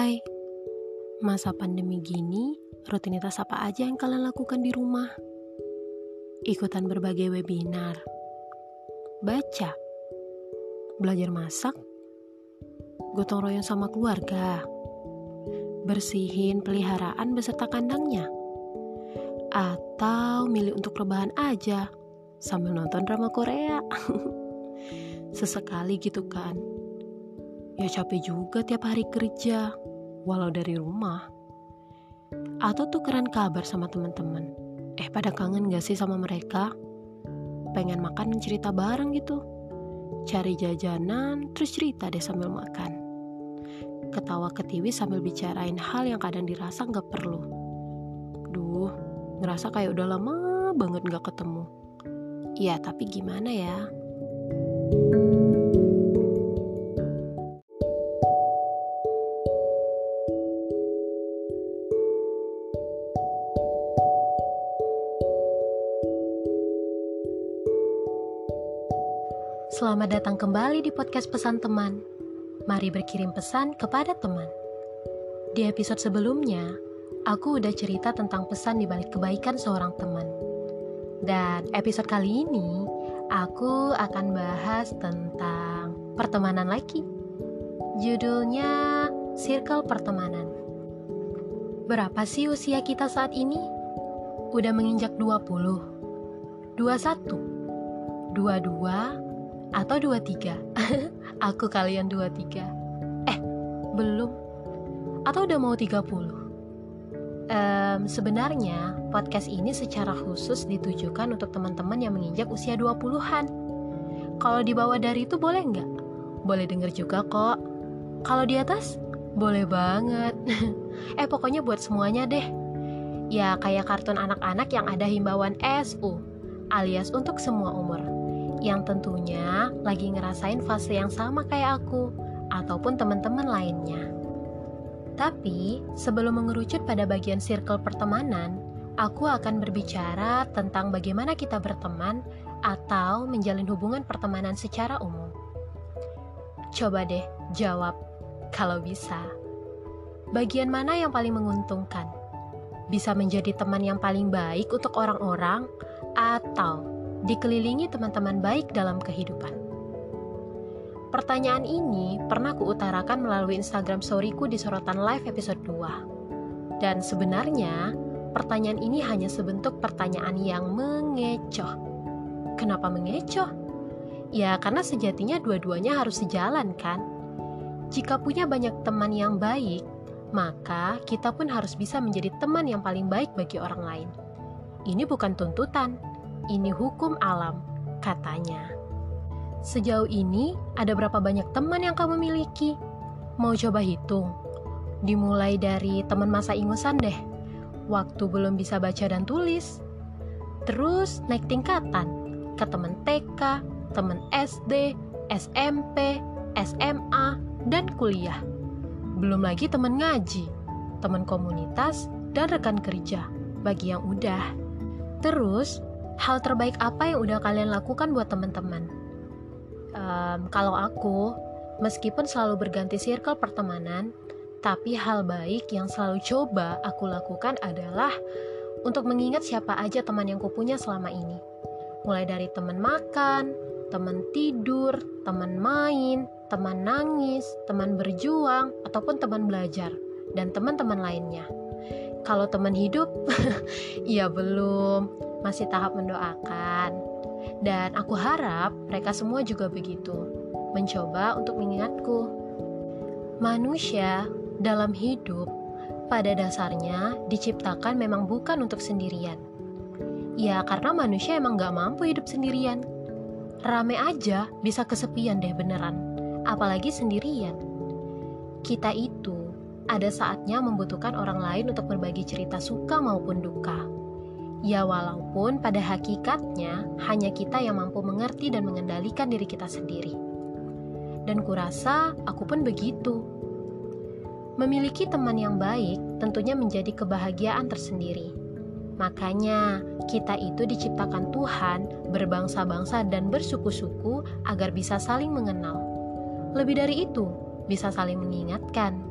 Hai, masa pandemi gini, rutinitas apa aja yang kalian lakukan di rumah? Ikutan berbagai webinar, baca, belajar masak, gotong royong sama keluarga, bersihin peliharaan beserta kandangnya, atau milih untuk rebahan aja sambil nonton drama Korea. Sesekali gitu kan. Ya capek juga tiap hari kerja, walau dari rumah. Atau tukeran kabar sama teman-teman. Eh pada kangen gak sih sama mereka? Pengen makan dan cerita bareng gitu. Cari jajanan, terus cerita deh sambil makan. Ketawa ketiwi sambil bicarain hal yang kadang dirasa gak perlu. Duh, ngerasa kayak udah lama banget gak ketemu. Iya, tapi gimana ya? thank you Selamat datang kembali di podcast Pesan Teman. Mari berkirim pesan kepada teman. Di episode sebelumnya, aku udah cerita tentang pesan di balik kebaikan seorang teman. Dan episode kali ini, aku akan bahas tentang pertemanan lagi. Judulnya Circle Pertemanan. Berapa sih usia kita saat ini? Udah menginjak 20, 21, 22, atau 23 aku kalian 23 eh belum. Atau udah mau 30 um, sebenarnya podcast ini secara khusus ditujukan untuk teman-teman yang menginjak usia 20-an kalau di bawah dari itu boleh nggak? boleh denger juga kok. Kalau di atas? Boleh banget. Eh pokoknya buat semuanya deh. Ya kayak kartun anak-anak yang ada himbauan SU alias untuk semua umur yang tentunya lagi ngerasain fase yang sama kayak aku ataupun teman-teman lainnya. Tapi, sebelum mengerucut pada bagian circle pertemanan, aku akan berbicara tentang bagaimana kita berteman atau menjalin hubungan pertemanan secara umum. Coba deh jawab kalau bisa. Bagian mana yang paling menguntungkan? Bisa menjadi teman yang paling baik untuk orang-orang atau dikelilingi teman-teman baik dalam kehidupan? Pertanyaan ini pernah kuutarakan melalui Instagram storyku di sorotan live episode 2. Dan sebenarnya, pertanyaan ini hanya sebentuk pertanyaan yang mengecoh. Kenapa mengecoh? Ya, karena sejatinya dua-duanya harus sejalan kan? Jika punya banyak teman yang baik, maka kita pun harus bisa menjadi teman yang paling baik bagi orang lain. Ini bukan tuntutan, ini hukum alam, katanya. Sejauh ini, ada berapa banyak teman yang kamu miliki? Mau coba hitung? Dimulai dari teman masa ingusan deh, waktu belum bisa baca dan tulis. Terus naik tingkatan, ke teman TK, teman SD, SMP, SMA, dan kuliah. Belum lagi teman ngaji, teman komunitas, dan rekan kerja, bagi yang udah. Terus, hal terbaik apa yang udah kalian lakukan buat teman-teman? Um, kalau aku, meskipun selalu berganti circle pertemanan, tapi hal baik yang selalu coba aku lakukan adalah untuk mengingat siapa aja teman yang kupunya selama ini. Mulai dari teman makan, teman tidur, teman main, teman nangis, teman berjuang, ataupun teman belajar, dan teman-teman lainnya. Kalau teman hidup, ya belum masih tahap mendoakan. Dan aku harap mereka semua juga begitu, mencoba untuk mengingatku. Manusia dalam hidup pada dasarnya diciptakan memang bukan untuk sendirian. Ya karena manusia emang gak mampu hidup sendirian. Rame aja bisa kesepian deh beneran, apalagi sendirian. Kita itu ada saatnya membutuhkan orang lain untuk berbagi cerita suka maupun duka Ya walaupun pada hakikatnya hanya kita yang mampu mengerti dan mengendalikan diri kita sendiri. Dan kurasa aku pun begitu. Memiliki teman yang baik tentunya menjadi kebahagiaan tersendiri. Makanya kita itu diciptakan Tuhan berbangsa-bangsa dan bersuku-suku agar bisa saling mengenal. Lebih dari itu, bisa saling mengingatkan.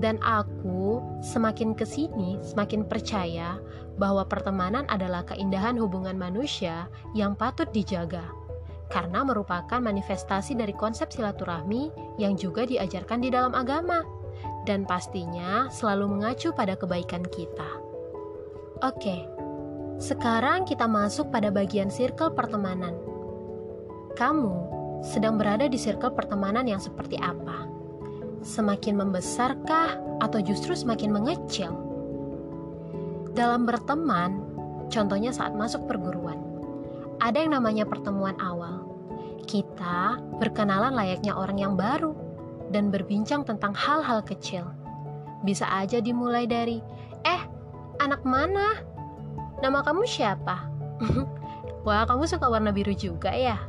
Dan aku semakin ke sini semakin percaya bahwa pertemanan adalah keindahan hubungan manusia yang patut dijaga karena merupakan manifestasi dari konsep silaturahmi yang juga diajarkan di dalam agama dan pastinya selalu mengacu pada kebaikan kita. Oke, sekarang kita masuk pada bagian circle pertemanan. Kamu sedang berada di circle pertemanan yang seperti apa? Semakin membesarkah atau justru semakin mengecil? Dalam berteman, contohnya saat masuk perguruan, ada yang namanya pertemuan awal. Kita berkenalan layaknya orang yang baru dan berbincang tentang hal-hal kecil. Bisa aja dimulai dari, "Eh, anak mana? Nama kamu siapa?" Wah, kamu suka warna biru juga ya?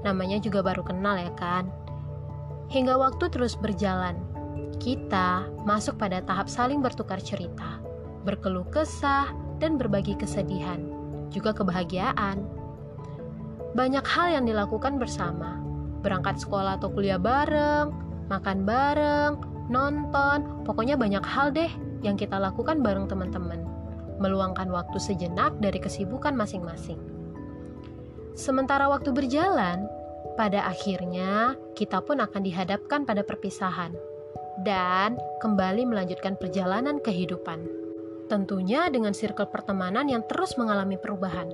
Namanya juga baru kenal ya kan? Hingga waktu terus berjalan, kita masuk pada tahap saling bertukar cerita, berkeluh kesah, dan berbagi kesedihan, juga kebahagiaan. Banyak hal yang dilakukan bersama, berangkat sekolah atau kuliah bareng, makan bareng, nonton, pokoknya banyak hal deh yang kita lakukan bareng teman-teman, meluangkan waktu sejenak dari kesibukan masing-masing. Sementara waktu berjalan, pada akhirnya, kita pun akan dihadapkan pada perpisahan dan kembali melanjutkan perjalanan kehidupan. Tentunya dengan circle pertemanan yang terus mengalami perubahan,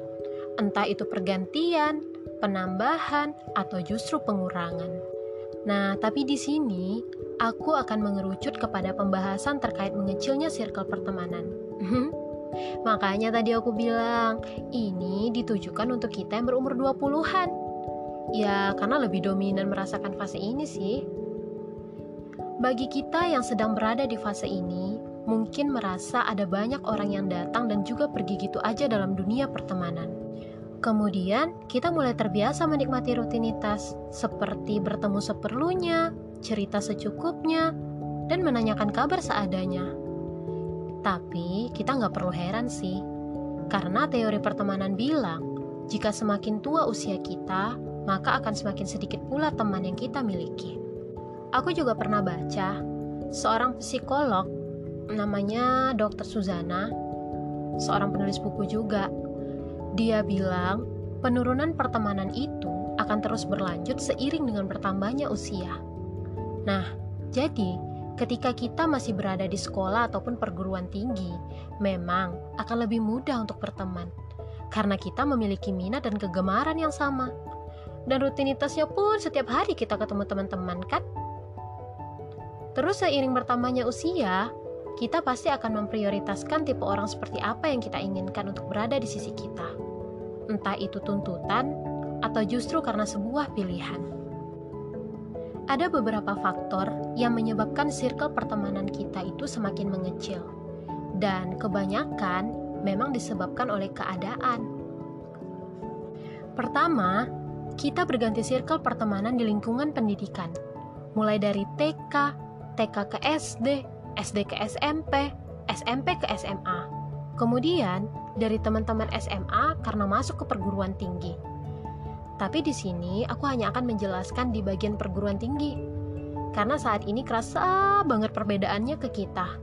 entah itu pergantian, penambahan, atau justru pengurangan. Nah, tapi di sini aku akan mengerucut kepada pembahasan terkait mengecilnya circle pertemanan. Makanya tadi aku bilang, ini ditujukan untuk kita yang berumur 20-an Ya, karena lebih dominan merasakan fase ini sih. Bagi kita yang sedang berada di fase ini, mungkin merasa ada banyak orang yang datang dan juga pergi gitu aja dalam dunia pertemanan. Kemudian, kita mulai terbiasa menikmati rutinitas, seperti bertemu seperlunya, cerita secukupnya, dan menanyakan kabar seadanya. Tapi, kita nggak perlu heran sih, karena teori pertemanan bilang, jika semakin tua usia kita, maka akan semakin sedikit pula teman yang kita miliki. Aku juga pernah baca seorang psikolog namanya Dr. Suzana, seorang penulis buku juga. Dia bilang, penurunan pertemanan itu akan terus berlanjut seiring dengan bertambahnya usia. Nah, jadi ketika kita masih berada di sekolah ataupun perguruan tinggi, memang akan lebih mudah untuk berteman karena kita memiliki minat dan kegemaran yang sama dan rutinitasnya pun setiap hari kita ketemu teman-teman kan? Terus seiring bertambahnya usia, kita pasti akan memprioritaskan tipe orang seperti apa yang kita inginkan untuk berada di sisi kita. Entah itu tuntutan atau justru karena sebuah pilihan. Ada beberapa faktor yang menyebabkan circle pertemanan kita itu semakin mengecil. Dan kebanyakan memang disebabkan oleh keadaan. Pertama, kita berganti circle pertemanan di lingkungan pendidikan, mulai dari TK, TK ke SD, SD ke SMP, SMP ke SMA. Kemudian, dari teman-teman SMA karena masuk ke perguruan tinggi. Tapi di sini aku hanya akan menjelaskan di bagian perguruan tinggi. Karena saat ini kerasa banget perbedaannya ke kita.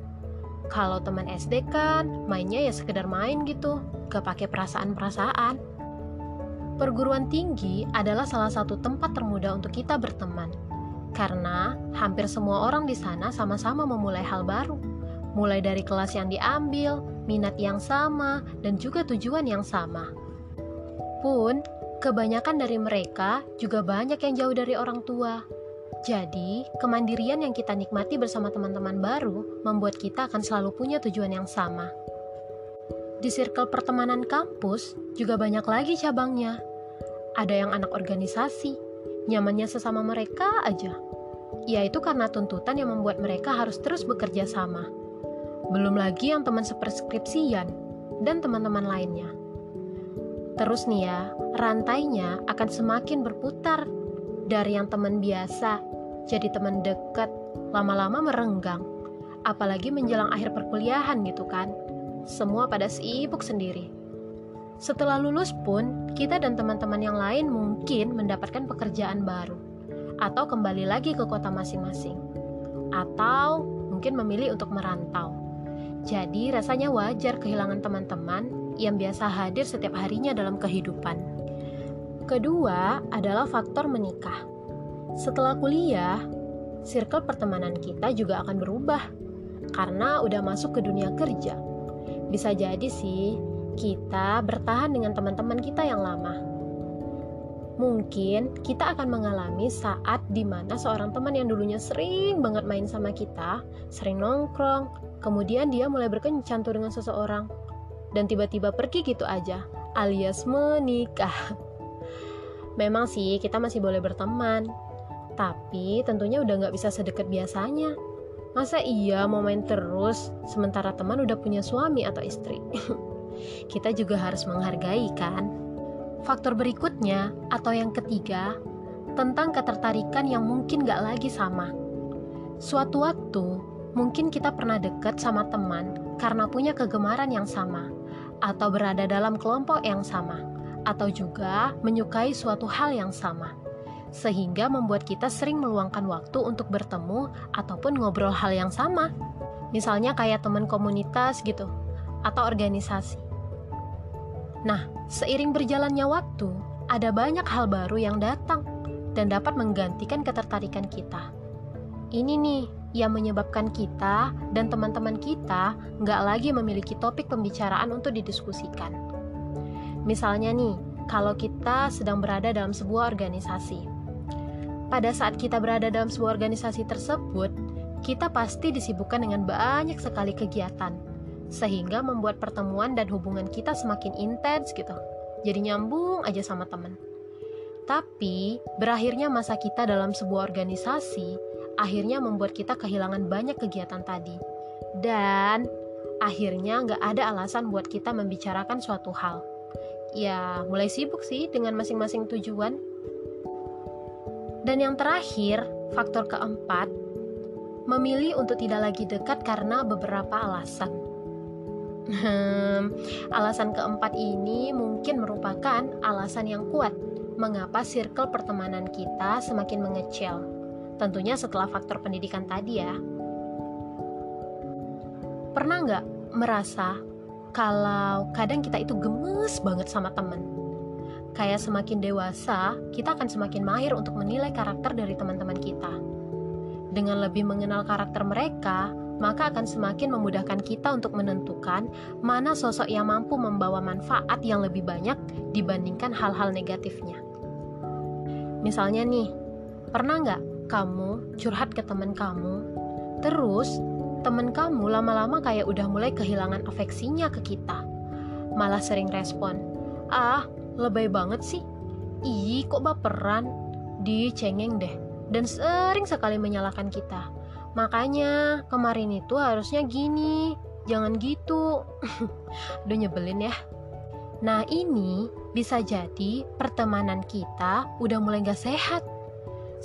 Kalau teman SD kan mainnya ya sekedar main gitu, gak pakai perasaan-perasaan Perguruan tinggi adalah salah satu tempat termudah untuk kita berteman, karena hampir semua orang di sana sama-sama memulai hal baru, mulai dari kelas yang diambil, minat yang sama, dan juga tujuan yang sama. Pun, kebanyakan dari mereka juga banyak yang jauh dari orang tua. Jadi, kemandirian yang kita nikmati bersama teman-teman baru membuat kita akan selalu punya tujuan yang sama. Di circle pertemanan kampus juga banyak lagi cabangnya. Ada yang anak organisasi, nyamannya sesama mereka aja. Yaitu karena tuntutan yang membuat mereka harus terus bekerja sama. Belum lagi yang teman seperskripsian dan teman-teman lainnya. Terus nih ya, rantainya akan semakin berputar dari yang teman biasa jadi teman dekat, lama-lama merenggang. Apalagi menjelang akhir perkuliahan gitu kan semua pada sibuk sendiri. Setelah lulus pun, kita dan teman-teman yang lain mungkin mendapatkan pekerjaan baru, atau kembali lagi ke kota masing-masing, atau mungkin memilih untuk merantau. Jadi, rasanya wajar kehilangan teman-teman yang biasa hadir setiap harinya dalam kehidupan. Kedua adalah faktor menikah. Setelah kuliah, circle pertemanan kita juga akan berubah karena udah masuk ke dunia kerja. Bisa jadi sih kita bertahan dengan teman-teman kita yang lama. Mungkin kita akan mengalami saat di mana seorang teman yang dulunya sering banget main sama kita, sering nongkrong, Kemudian dia mulai berkencan dengan seseorang dan tiba-tiba pergi gitu aja, alias menikah. Memang sih kita masih boleh berteman, tapi tentunya udah nggak bisa sedekat biasanya. Masa iya mau main terus sementara teman udah punya suami atau istri? kita juga harus menghargai kan? Faktor berikutnya atau yang ketiga tentang ketertarikan yang mungkin gak lagi sama. Suatu waktu, Mungkin kita pernah dekat sama teman karena punya kegemaran yang sama, atau berada dalam kelompok yang sama, atau juga menyukai suatu hal yang sama, sehingga membuat kita sering meluangkan waktu untuk bertemu ataupun ngobrol hal yang sama. Misalnya kayak teman komunitas gitu, atau organisasi. Nah, seiring berjalannya waktu, ada banyak hal baru yang datang dan dapat menggantikan ketertarikan kita. Ini nih yang menyebabkan kita dan teman-teman kita nggak lagi memiliki topik pembicaraan untuk didiskusikan. Misalnya nih, kalau kita sedang berada dalam sebuah organisasi. Pada saat kita berada dalam sebuah organisasi tersebut, kita pasti disibukkan dengan banyak sekali kegiatan, sehingga membuat pertemuan dan hubungan kita semakin intens gitu. Jadi nyambung aja sama teman. Tapi, berakhirnya masa kita dalam sebuah organisasi akhirnya membuat kita kehilangan banyak kegiatan tadi. Dan akhirnya nggak ada alasan buat kita membicarakan suatu hal. Ya, mulai sibuk sih dengan masing-masing tujuan. Dan yang terakhir, faktor keempat, memilih untuk tidak lagi dekat karena beberapa alasan. Hmm, alasan keempat ini mungkin merupakan alasan yang kuat mengapa circle pertemanan kita semakin mengecil Tentunya setelah faktor pendidikan tadi ya. Pernah nggak merasa kalau kadang kita itu gemes banget sama temen? Kayak semakin dewasa, kita akan semakin mahir untuk menilai karakter dari teman-teman kita. Dengan lebih mengenal karakter mereka, maka akan semakin memudahkan kita untuk menentukan mana sosok yang mampu membawa manfaat yang lebih banyak dibandingkan hal-hal negatifnya. Misalnya nih, pernah nggak kamu curhat ke teman kamu, terus teman kamu lama-lama kayak udah mulai kehilangan afeksinya ke kita. Malah sering respon, ah lebay banget sih, ih kok baperan, dicengeng deh, dan sering sekali menyalahkan kita. Makanya kemarin itu harusnya gini, jangan gitu. Udah nyebelin ya. Nah ini bisa jadi pertemanan kita udah mulai gak sehat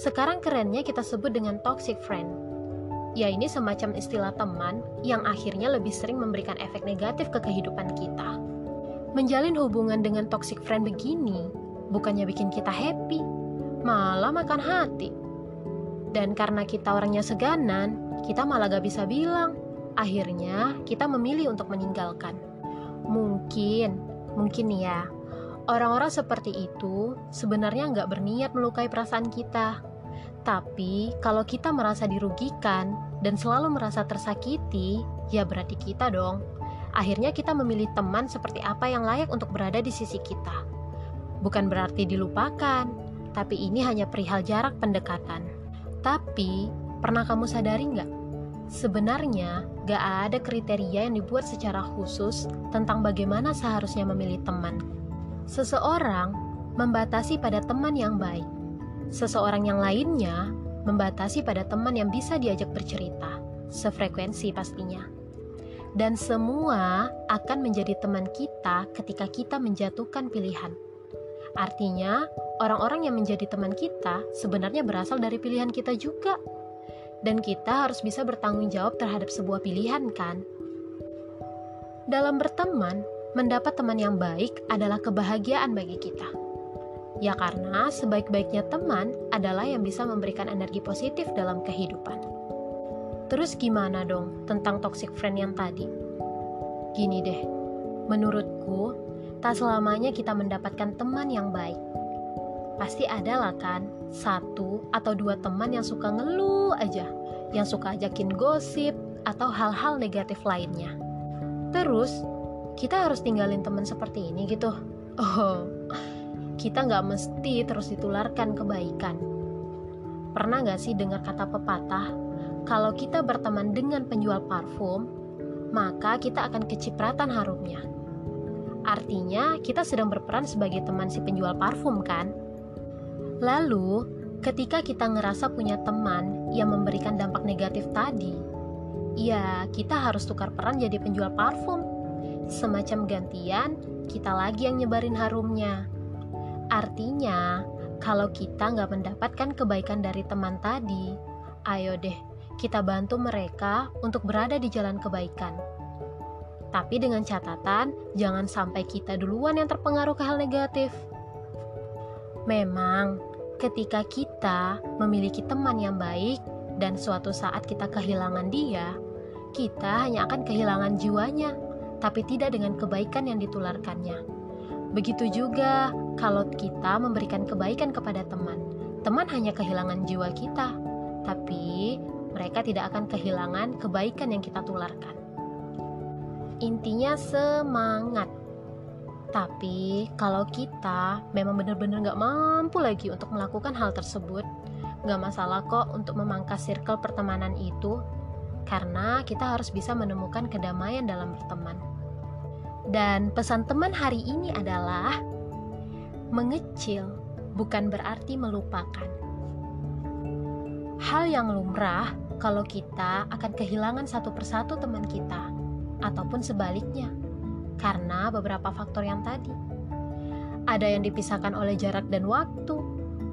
sekarang kerennya kita sebut dengan toxic friend. Ya ini semacam istilah teman yang akhirnya lebih sering memberikan efek negatif ke kehidupan kita. Menjalin hubungan dengan toxic friend begini bukannya bikin kita happy, malah makan hati. Dan karena kita orangnya seganan, kita malah gak bisa bilang. Akhirnya kita memilih untuk meninggalkan. Mungkin, mungkin ya, orang-orang seperti itu sebenarnya nggak berniat melukai perasaan kita. Tapi, kalau kita merasa dirugikan dan selalu merasa tersakiti, ya berarti kita dong. Akhirnya kita memilih teman seperti apa yang layak untuk berada di sisi kita. Bukan berarti dilupakan, tapi ini hanya perihal jarak pendekatan. Tapi, pernah kamu sadari nggak? Sebenarnya, gak ada kriteria yang dibuat secara khusus tentang bagaimana seharusnya memilih teman. Seseorang membatasi pada teman yang baik, Seseorang yang lainnya membatasi pada teman yang bisa diajak bercerita, sefrekuensi pastinya. Dan semua akan menjadi teman kita ketika kita menjatuhkan pilihan. Artinya, orang-orang yang menjadi teman kita sebenarnya berasal dari pilihan kita juga. Dan kita harus bisa bertanggung jawab terhadap sebuah pilihan, kan? Dalam berteman, mendapat teman yang baik adalah kebahagiaan bagi kita Ya karena sebaik-baiknya teman adalah yang bisa memberikan energi positif dalam kehidupan. Terus gimana dong tentang toxic friend yang tadi? Gini deh, menurutku tak selamanya kita mendapatkan teman yang baik. Pasti ada lah kan satu atau dua teman yang suka ngeluh aja, yang suka ajakin gosip atau hal-hal negatif lainnya. Terus, kita harus tinggalin teman seperti ini gitu. Oh, kita nggak mesti terus ditularkan kebaikan. Pernah nggak sih dengar kata pepatah, kalau kita berteman dengan penjual parfum, maka kita akan kecipratan harumnya. Artinya, kita sedang berperan sebagai teman si penjual parfum, kan? Lalu, ketika kita ngerasa punya teman yang memberikan dampak negatif tadi, ya kita harus tukar peran jadi penjual parfum. Semacam gantian, kita lagi yang nyebarin harumnya. Artinya, kalau kita nggak mendapatkan kebaikan dari teman tadi, ayo deh kita bantu mereka untuk berada di jalan kebaikan. Tapi dengan catatan, jangan sampai kita duluan yang terpengaruh ke hal negatif. Memang, ketika kita memiliki teman yang baik dan suatu saat kita kehilangan dia, kita hanya akan kehilangan jiwanya, tapi tidak dengan kebaikan yang ditularkannya. Begitu juga kalau kita memberikan kebaikan kepada teman, teman hanya kehilangan jiwa kita, tapi mereka tidak akan kehilangan kebaikan yang kita tularkan. Intinya semangat. Tapi kalau kita memang benar-benar gak mampu lagi untuk melakukan hal tersebut, gak masalah kok untuk memangkas circle pertemanan itu, karena kita harus bisa menemukan kedamaian dalam berteman. Dan pesan teman hari ini adalah mengecil bukan berarti melupakan hal yang lumrah kalau kita akan kehilangan satu persatu teman kita, ataupun sebaliknya, karena beberapa faktor yang tadi. Ada yang dipisahkan oleh jarak dan waktu,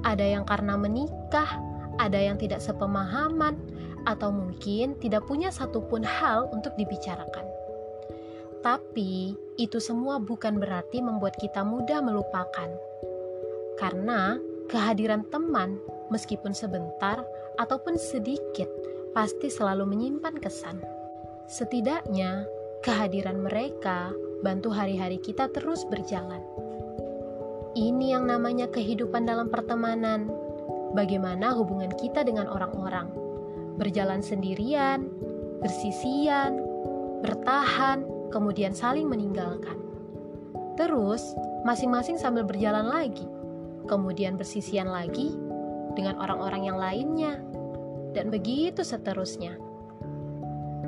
ada yang karena menikah, ada yang tidak sepemahaman, atau mungkin tidak punya satupun hal untuk dibicarakan. Tapi itu semua bukan berarti membuat kita mudah melupakan, karena kehadiran teman, meskipun sebentar, ataupun sedikit pasti selalu menyimpan kesan. Setidaknya, kehadiran mereka bantu hari-hari kita terus berjalan. Ini yang namanya kehidupan dalam pertemanan. Bagaimana hubungan kita dengan orang-orang? Berjalan sendirian, bersisian, bertahan, kemudian saling meninggalkan. Terus, masing-masing sambil berjalan lagi, kemudian bersisian lagi dengan orang-orang yang lainnya dan begitu seterusnya.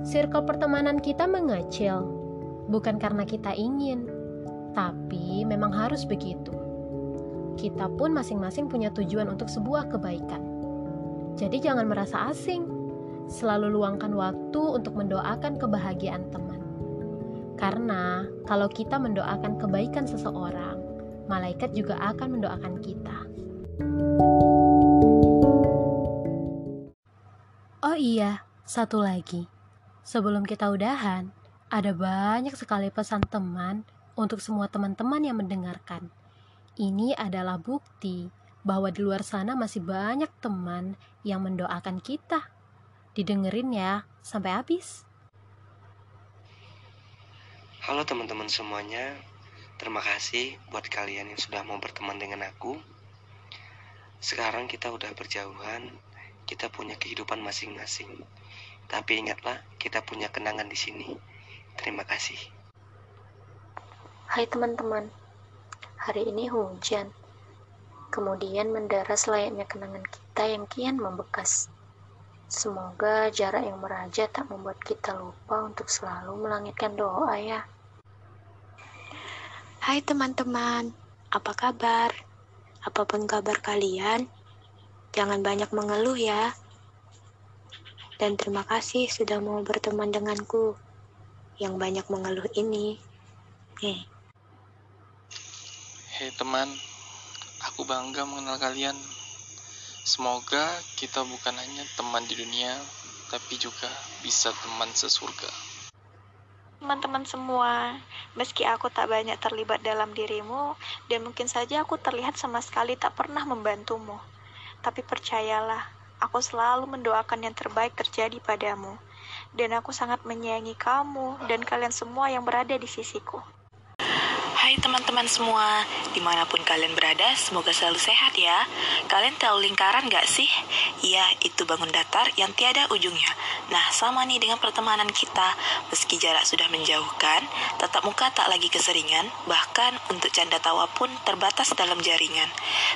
Circle pertemanan kita mengecil, bukan karena kita ingin, tapi memang harus begitu. Kita pun masing-masing punya tujuan untuk sebuah kebaikan. Jadi jangan merasa asing. Selalu luangkan waktu untuk mendoakan kebahagiaan teman. Karena kalau kita mendoakan kebaikan seseorang, malaikat juga akan mendoakan kita. Satu lagi. Sebelum kita udahan, ada banyak sekali pesan teman untuk semua teman-teman yang mendengarkan. Ini adalah bukti bahwa di luar sana masih banyak teman yang mendoakan kita. Didengerin ya sampai habis. Halo teman-teman semuanya, terima kasih buat kalian yang sudah mau berteman dengan aku. Sekarang kita udah berjauhan, kita punya kehidupan masing-masing. Tapi ingatlah, kita punya kenangan di sini. Terima kasih. Hai teman-teman, hari ini hujan. Kemudian mendaras layaknya kenangan kita yang kian membekas. Semoga jarak yang meraja tak membuat kita lupa untuk selalu melangitkan doa ya. Hai teman-teman, apa kabar? Apa pun kabar kalian, Jangan banyak mengeluh ya. Dan terima kasih sudah mau berteman denganku yang banyak mengeluh ini. Hei. Hei teman, aku bangga mengenal kalian. Semoga kita bukan hanya teman di dunia, tapi juga bisa teman sesurga. Teman-teman semua, meski aku tak banyak terlibat dalam dirimu, dan mungkin saja aku terlihat sama sekali tak pernah membantumu. Tapi percayalah, Aku selalu mendoakan yang terbaik terjadi padamu. Dan aku sangat menyayangi kamu dan kalian semua yang berada di sisiku. Hai teman-teman semua, di mana pun kalian berada, semoga selalu sehat ya. Kalian tahu lingkaran gak sih? Iya, itu bangun datar yang tiada ujungnya. Nah, sama nih dengan pertemanan kita. Meski jarak sudah menjauhkan, tetap muka tak lagi keseringan, bahkan untuk canda tawa pun terbatas dalam jaringan.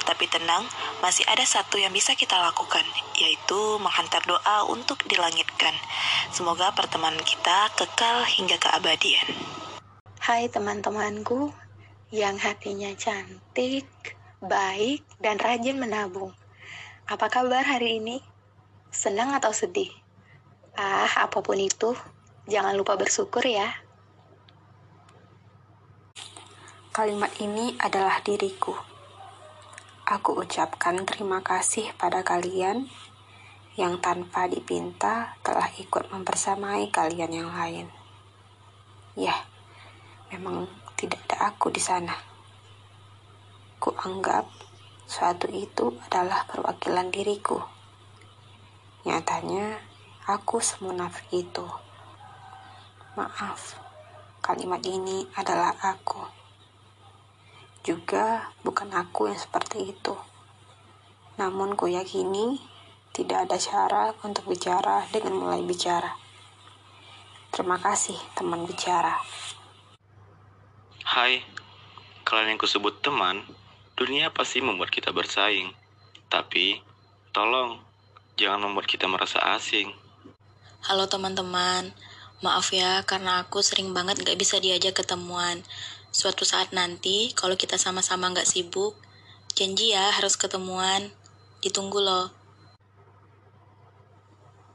Tapi tenang, masih ada satu yang bisa kita lakukan, yaitu menghantar doa untuk dilangitkan. Semoga pertemanan kita kekal hingga keabadian. Hai teman-temanku yang hatinya cantik, baik, dan rajin menabung. Apa kabar hari ini? Senang atau sedih? Ah, apa pun itu, jangan lupa bersyukur ya. Kalimat ini adalah diriku. Aku ucapkan terima kasih pada kalian yang tanpa dipinta telah ikut mempersamai kalian yang lain. Ya, memang tidak ada aku di sana. Ku anggap suatu itu adalah perwakilan diriku. Nyatanya, aku semunafik itu. Maaf, kalimat ini adalah aku. Juga bukan aku yang seperti itu. Namun ku yakini tidak ada cara untuk bicara dengan mulai bicara. Terima kasih teman bicara. Hai, kalian yang kusebut teman, dunia pasti membuat kita bersaing. Tapi, tolong, jangan membuat kita merasa asing. Halo teman-teman, maaf ya karena aku sering banget gak bisa diajak ketemuan. Suatu saat nanti, kalau kita sama-sama gak sibuk, janji ya harus ketemuan. Ditunggu loh.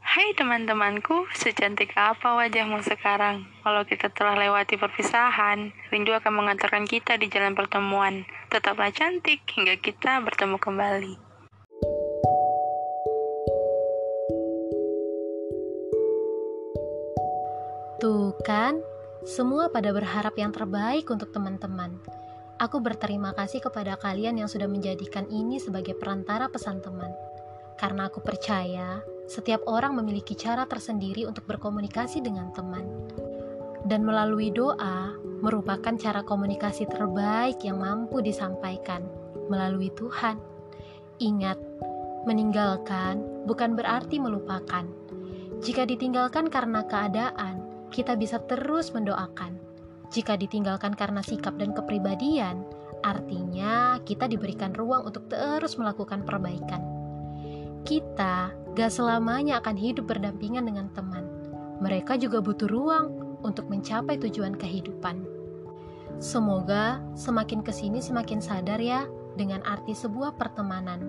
Hai teman-temanku, secantik apa wajahmu sekarang? Kalau kita telah lewati perpisahan, rindu akan mengantarkan kita di jalan pertemuan. Tetaplah cantik hingga kita bertemu kembali. Tuh kan, semua pada berharap yang terbaik untuk teman-teman. Aku berterima kasih kepada kalian yang sudah menjadikan ini sebagai perantara pesan teman. Karena aku percaya, setiap orang memiliki cara tersendiri untuk berkomunikasi dengan teman. Dan melalui doa merupakan cara komunikasi terbaik yang mampu disampaikan melalui Tuhan. Ingat, meninggalkan bukan berarti melupakan. Jika ditinggalkan karena keadaan, kita bisa terus mendoakan. Jika ditinggalkan karena sikap dan kepribadian, artinya kita diberikan ruang untuk terus melakukan perbaikan. Kita gak selamanya akan hidup berdampingan dengan teman. Mereka juga butuh ruang untuk mencapai tujuan kehidupan. Semoga semakin ke sini semakin sadar ya dengan arti sebuah pertemanan.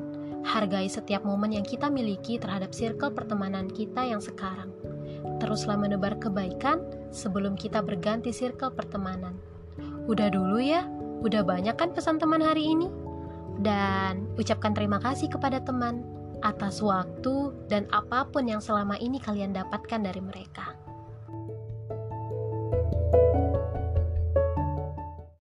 Hargai setiap momen yang kita miliki terhadap circle pertemanan kita yang sekarang. Teruslah menebar kebaikan sebelum kita berganti circle pertemanan. Udah dulu ya, udah banyak kan pesan teman hari ini? Dan ucapkan terima kasih kepada teman atas waktu dan apa pun yang selama ini kalian dapatkan dari mereka.